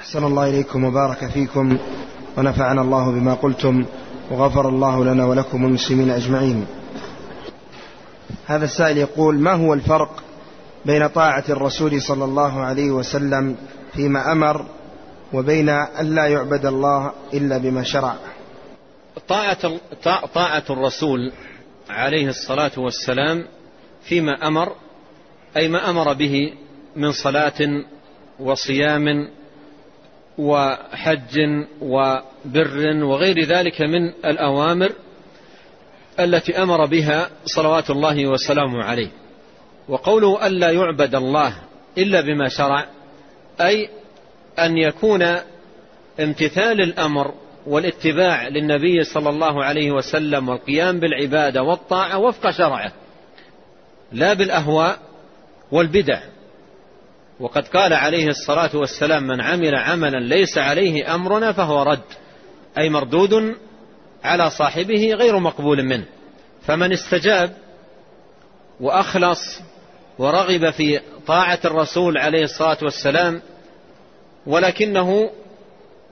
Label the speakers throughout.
Speaker 1: أحسن الله إليكم وبارك فيكم ونفعنا الله بما قلتم وغفر الله لنا ولكم والمسلمين أجمعين. هذا السائل يقول ما هو الفرق بين طاعة الرسول صلى الله عليه وسلم فيما أمر وبين أن لا يعبد الله إلا بما شرع؟
Speaker 2: طاعة, طاعة الرسول عليه الصلاة والسلام فيما أمر أي ما أمر به من صلاة وصيام وحج وبر وغير ذلك من الأوامر التي أمر بها صلوات الله وسلامه عليه. وقوله ألا يعبد الله إلا بما شرع أي أن يكون امتثال الأمر والاتباع للنبي صلى الله عليه وسلم والقيام بالعبادة والطاعة وفق شرعه لا بالأهواء والبدع. وقد قال عليه الصلاة والسلام من عمل عملا ليس عليه أمرنا فهو رد أي مردود على صاحبه غير مقبول منه. فمن استجاب وأخلص ورغب في طاعة الرسول عليه الصلاة والسلام ولكنه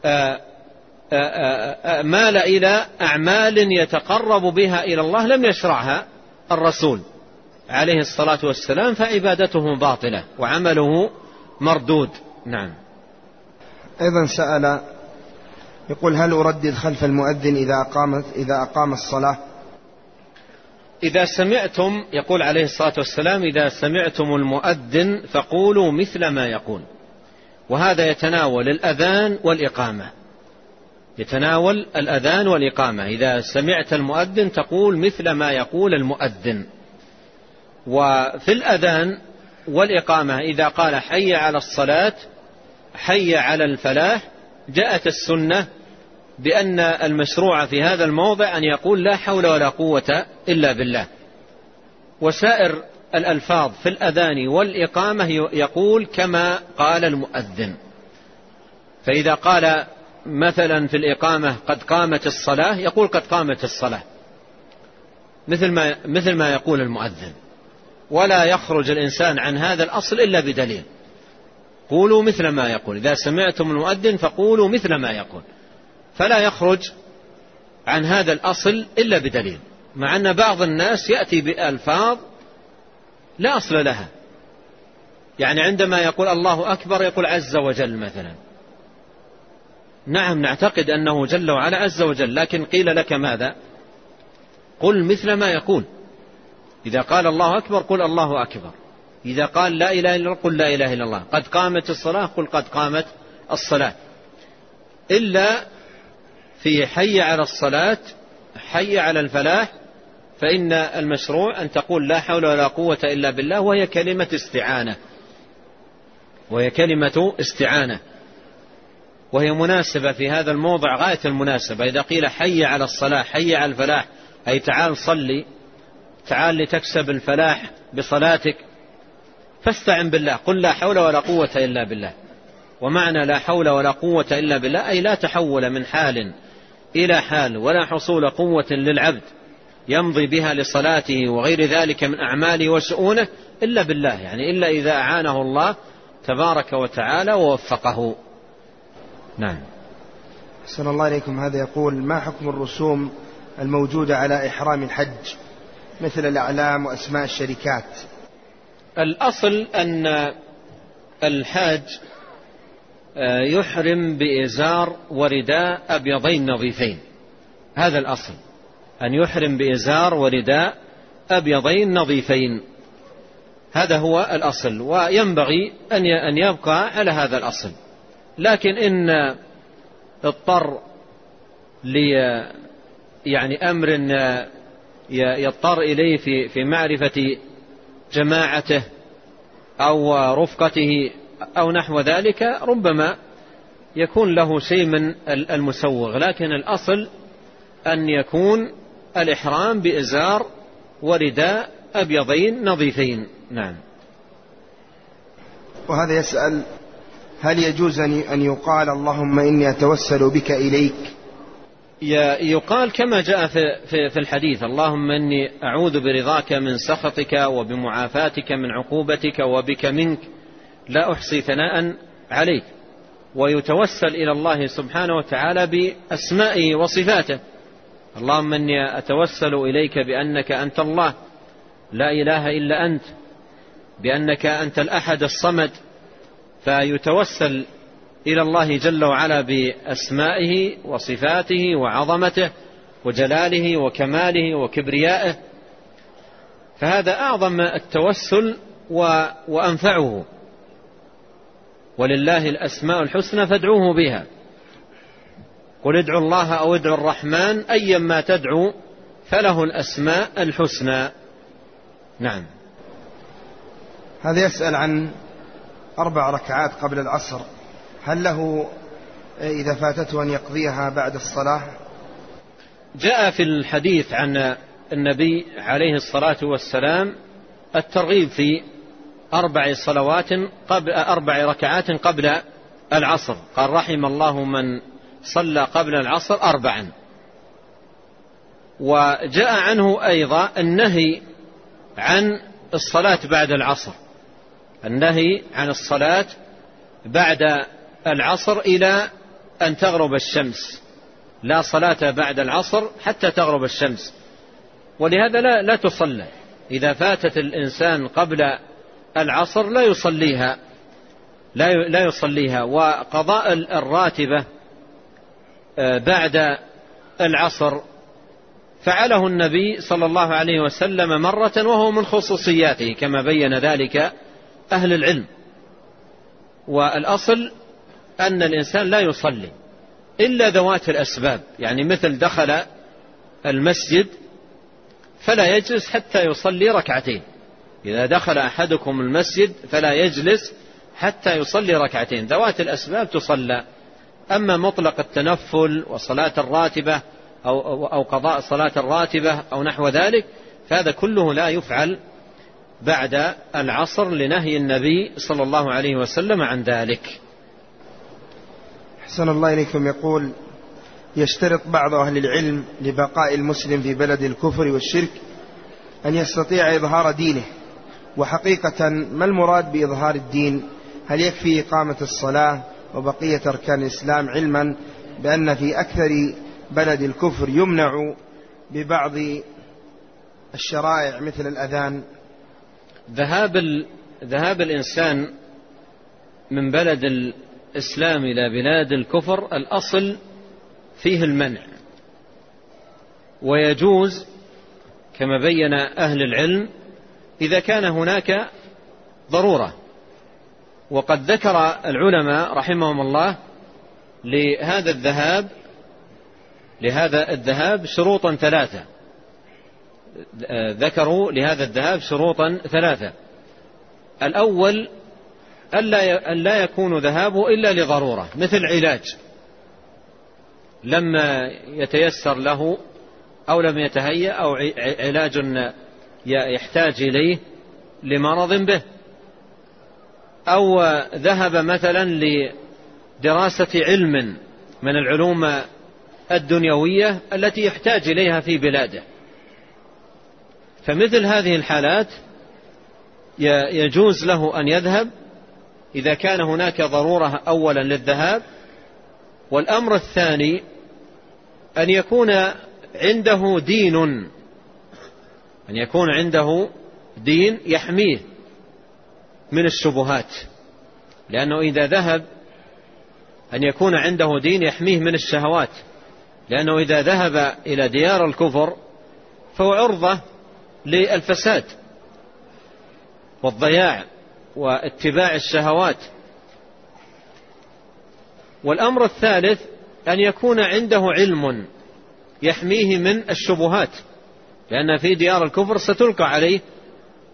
Speaker 2: آآ آآ مال إلى أعمال يتقرب بها إلى الله لم يشرعها الرسول عليه الصلاة والسلام فعبادته باطلة وعمله مردود. نعم.
Speaker 1: أيضا سأل يقول هل أردد خلف المؤذن إذا أقام, إذا أقام الصلاة؟
Speaker 2: إذا سمعتم يقول عليه الصلاة والسلام إذا سمعتم المؤذن فقولوا مثل ما يقول. وهذا يتناول الأذان والإقامة. يتناول الأذان والإقامة. إذا سمعت المؤذن تقول مثل ما يقول المؤذن. وفي الأذان والإقامة إذا قال حي على الصلاة حي على الفلاح جاءت السنة بأن المشروع في هذا الموضع أن يقول لا حول ولا قوة إلا بالله. وسائر الألفاظ في الأذان والإقامة يقول كما قال المؤذن. فإذا قال مثلا في الإقامة قد قامت الصلاة يقول قد قامت الصلاة. مثل ما, مثل ما يقول المؤذن. ولا يخرج الإنسان عن هذا الأصل إلا بدليل. قولوا مثل ما يقول. إذا سمعتم المؤذن فقولوا مثل ما يقول. فلا يخرج عن هذا الأصل إلا بدليل. مع أن بعض الناس يأتي بألفاظ لا أصل لها. يعني عندما يقول الله أكبر يقول عز وجل مثلا. نعم نعتقد أنه جل وعلا عز وجل لكن قيل لك ماذا؟ قل مثل ما يقول. إذا قال الله أكبر قل الله أكبر. إذا قال لا إله إلا الله قل لا إله إلا الله. قد قامت الصلاة قل قد قامت الصلاة. إلا في حي على الصلاة حي على الفلاح فإن المشروع أن تقول لا حول ولا قوة إلا بالله وهي كلمة استعانة. وهي كلمة استعانة. وهي مناسبة في هذا الموضع غاية المناسبة. إذا قيل حي على الصلاة حي على الفلاح أي تعال صلي تعال لتكسب الفلاح بصلاتك فاستعن بالله قل لا حول ولا قوة إلا بالله. ومعنى لا حول ولا قوة إلا بالله أي لا تحول من حال إلى حال ولا حصول قوة للعبد يمضي بها لصلاته وغير ذلك من أعماله وشؤونه إلا بالله يعني إلا إذا أعانه الله تبارك وتعالى ووفقه. نعم.
Speaker 1: أحسن الله إليكم. هذا يقول ما حكم الرسوم الموجودة على إحرام الحج؟ مثل الأعلام وأسماء الشركات.
Speaker 2: الأصل أن الحاج آه، يحرم بإزار ورداء أبيضين نظيفين. هذا الأصل. أن يحرم بإزار ورداء أبيضين نظيفين. هذا هو الأصل. وينبغي أن يبقى على هذا الأصل. لكن إن اضطر لي يعني أمر يضطر إليه في في معرفة جماعته أو رفقته أو نحو ذلك ربما يكون له شيء من المسوغ. لكن الأصل أن يكون الإحرام بإزار ورداء أبيضين نظيفين. نعم.
Speaker 1: وهذا يسأل هل يجوز أن يقال اللهم إني أتوسل بك إليك
Speaker 2: يقال كما جاء في الحديث اللهم إني أعوذ برضاك من سخطك وبمعافاتك من عقوبتك وبك منك لا أحصي ثناء عليك. ويتوسل إلى الله سبحانه وتعالى بأسمائه وصفاته. اللهم إني أتوسل إليك بأنك أنت الله لا إله إلا أنت بأنك أنت الأحد الصمد. فيتوسل إلى الله جل وعلا بأسمائه وصفاته وعظمته وجلاله وكماله وكبريائه فهذا أعظم التوسل وأنفعه. ولله الأسماء الحسنى فادعوه بها. قل ادعوا الله أو ادعوا الرحمن أيا ما تدعو فله الأسماء الحسنى. نعم.
Speaker 1: هذا يسأل عن أربع ركعات قبل العصر. هل له إذا فاتته أن يقضيها بعد الصلاة؟
Speaker 2: جاء في الحديث عن النبي عليه الصلاة والسلام الترغيب في أربع صلوات قبل أربع ركعات قبل العصر. قال رحم الله من صلى قبل العصر أربعا. وجاء عنه أيضا النهي عن الصلاة بعد العصر. النهي عن الصلاة بعد العصر إلى أن تغرب الشمس. لا صلاة بعد العصر حتى تغرب الشمس. ولهذا لا, لا تصلى. إذا فاتت الإنسان قبل العصر لا يصليها. لا لا يصليها. وقضاء الراتبة آه، بعد العصر. فعله النبي صلى الله عليه وسلم مرة وهو من خصوصياته كما بين ذلك أهل العلم. والأصل أن الإنسان لا يصلي إلا ذوات الأسباب. يعني مثل دخل المسجد فلا يجلس حتى يصلي ركعتين. إذا دخل أحدكم المسجد فلا يجلس حتى يصلي ركعتين. ذوات الأسباب تصلى. أما مطلق التنفل وصلاة الراتبة أو, أو قضاء صلاة الراتبة أو نحو ذلك فهذا كله لا يفعل بعد العصر لنهي النبي صلى الله عليه وسلم عن ذلك.
Speaker 1: أحسن الله إليكم. يقول يشترط بعض أهل العلم لبقاء المسلم في بلد الكفر والشرك أن يستطيع إظهار دينه. وحقيقة ما المراد بإظهار الدين؟ هل يكفي إقامة الصلاة وبقية أركان الإسلام علما بأن في أكثر بلد الكفر يمنع ببعض الشرائع مثل الأذان؟
Speaker 2: ذهاب ذهاب الإنسان من بلد الإسلام إلى بلاد الكفر الأصل فيه المنع. ويجوز كما بين أهل العلم إذا كان هناك ضرورة. وقد ذكر العلماء رحمهم الله لهذا الذهاب لهذا الذهاب شروطا ثلاثة. ذكروا لهذا الذهاب شروطا ثلاثة. الأول ألا لا يكون ذهابه إلا لضرورة مثل علاج. لما يتيسر له أو لم يتهيأ أو علاج يحتاج إليه لمرض به. أو ذهب مثلا لدراسة علم من العلوم الدنيوية التي يحتاج إليها في بلاده. فمثل هذه الحالات يجوز له أن يذهب إذا كان هناك ضرورة أولا للذهاب والأمر الثاني أن يكون عنده دين أن يكون عنده دين يحميه من الشبهات لأنه إذا ذهب أن يكون عنده دين يحميه من الشهوات لأنه إذا ذهب إلى ديار الكفر فهو عرضة للفساد والضياع. واتباع الشهوات. والأمر الثالث أن يكون عنده علم يحميه من الشبهات لأن في ديار الكفر ستلقى عليه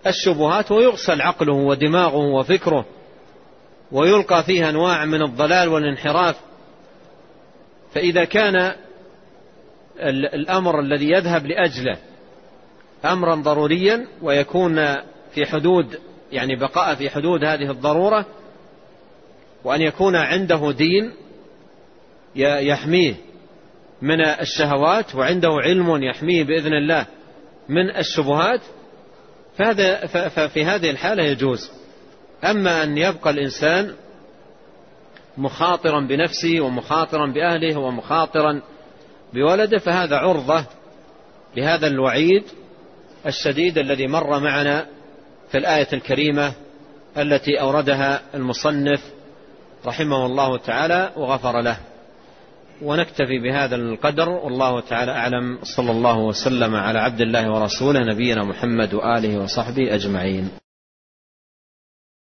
Speaker 2: الشبهات ويغسل عقله ودماغه وفكره ويلقى فيه أنواع من الضلال والانحراف. فإذا كان الأمر الذي يذهب لأجله أمرا ضروريا ويكون في حدود يعني بقاء في حدود هذه الضرورة وأن يكون عنده دين يحميه من الشهوات وعنده علم يحميه بإذن الله من الشبهات فهذا ففي هذه الحالة يجوز. أما أن يبقى الإنسان مخاطرا بنفسه ومخاطرا بأهله ومخاطرا بولده فهذا عرضة لهذا الوعيد الشديد الذي مر معنا في الآية الكريمة التي أوردها المصنف رحمه الله تعالى وغفر له. ونكتفي بهذا القدر والله تعالى أعلم. صلى الله وسلم على عبد الله ورسوله نبينا محمد وآله وصحبه أجمعين.